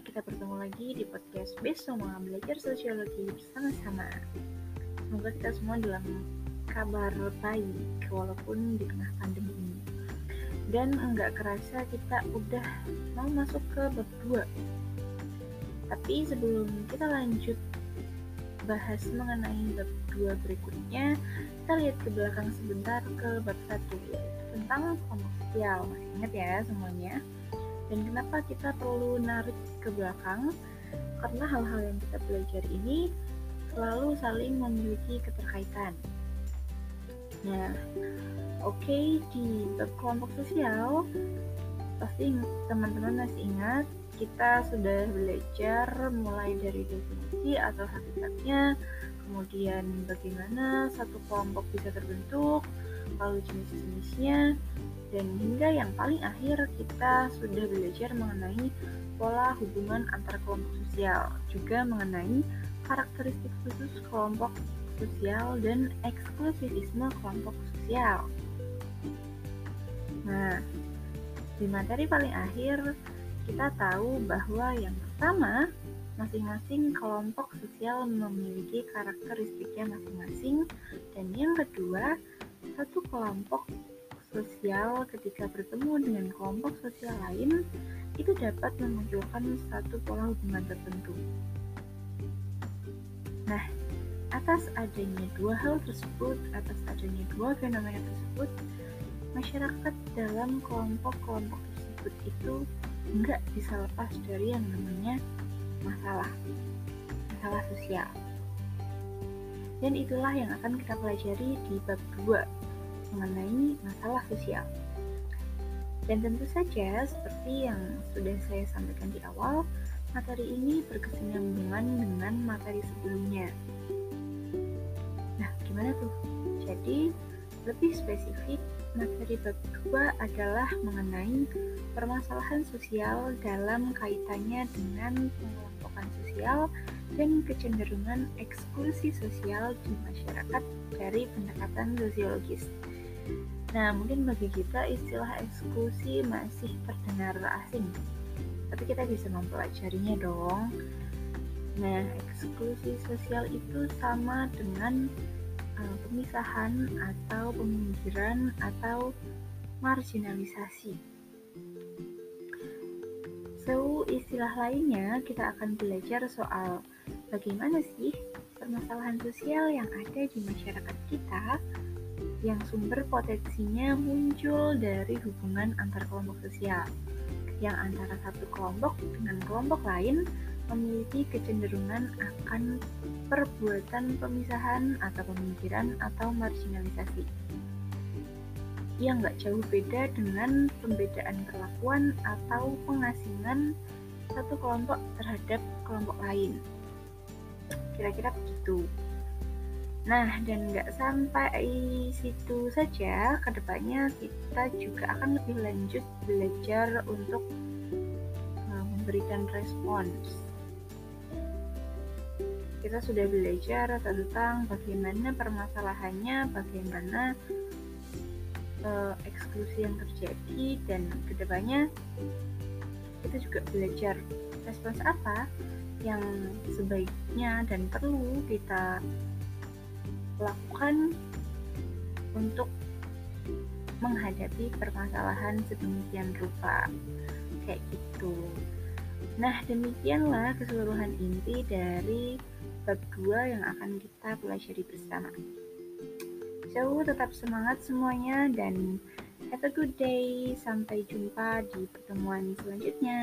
kita bertemu lagi di podcast Besoma Belajar Sosiologi bersama-sama. Semoga kita semua dalam kabar baik walaupun di tengah pandemi ini. Dan nggak kerasa kita udah mau masuk ke bab 2. Tapi sebelum kita lanjut bahas mengenai bab 2 berikutnya, kita lihat ke belakang sebentar ke bab 1 yaitu tentang kelompok sosial. Masih ingat ya semuanya? Dan kenapa kita perlu narik ke belakang? Karena hal-hal yang kita pelajari ini selalu saling memiliki keterkaitan. Nah, oke okay, di kelompok sosial pasti teman-teman masih ingat kita sudah belajar mulai dari definisi atau hakikatnya, kemudian bagaimana satu kelompok bisa terbentuk, lalu jenis-jenisnya, dan hingga yang paling akhir kita sudah belajar mengenai pola hubungan antar kelompok sosial, juga mengenai karakteristik khusus kelompok sosial dan eksklusivisme kelompok sosial. Nah, di materi paling akhir kita tahu bahwa yang pertama, masing-masing kelompok sosial memiliki karakteristiknya masing-masing dan yang kedua, satu kelompok sosial ketika bertemu dengan kelompok sosial lain itu dapat memunculkan satu pola hubungan tertentu. Nah, atas adanya dua hal tersebut, atas adanya dua fenomena tersebut, masyarakat dalam kelompok-kelompok tersebut itu nggak bisa lepas dari yang namanya masalah, masalah sosial. Dan itulah yang akan kita pelajari di bab 2 mengenai masalah sosial. Dan tentu saja, seperti yang sudah saya sampaikan di awal, materi ini berkesinambungan dengan materi sebelumnya. Nah, gimana tuh? Jadi, lebih spesifik, materi bab kedua adalah mengenai permasalahan sosial dalam kaitannya dengan pengelompokan sosial dan kecenderungan eksklusi sosial di masyarakat dari pendekatan sosiologis. Nah, mungkin bagi kita istilah eksklusi masih terdengar asing, tapi kita bisa mempelajarinya dong. Nah, eksklusi sosial itu sama dengan uh, pemisahan atau peminggiran atau marginalisasi. So, istilah lainnya kita akan belajar soal bagaimana sih permasalahan sosial yang ada di masyarakat kita yang sumber potensinya muncul dari hubungan antar kelompok sosial, yang antara satu kelompok dengan kelompok lain memiliki kecenderungan akan perbuatan pemisahan atau pemikiran atau marginalisasi. Yang nggak jauh beda dengan pembedaan perlakuan atau pengasingan satu kelompok terhadap kelompok lain. Kira-kira begitu. Nah, dan nggak sampai situ saja, ke depannya kita juga akan lebih lanjut belajar untuk uh, memberikan respons. Kita sudah belajar tentang bagaimana permasalahannya, bagaimana uh, eksklusi yang terjadi, dan ke depannya kita juga belajar respons apa yang sebaiknya dan perlu kita lakukan untuk menghadapi permasalahan sedemikian rupa. Kayak gitu nah demikianlah keseluruhan inti dari bab 2 yang akan kita pelajari bersama. So tetap semangat semuanya dan have a good day. Sampai jumpa di pertemuan selanjutnya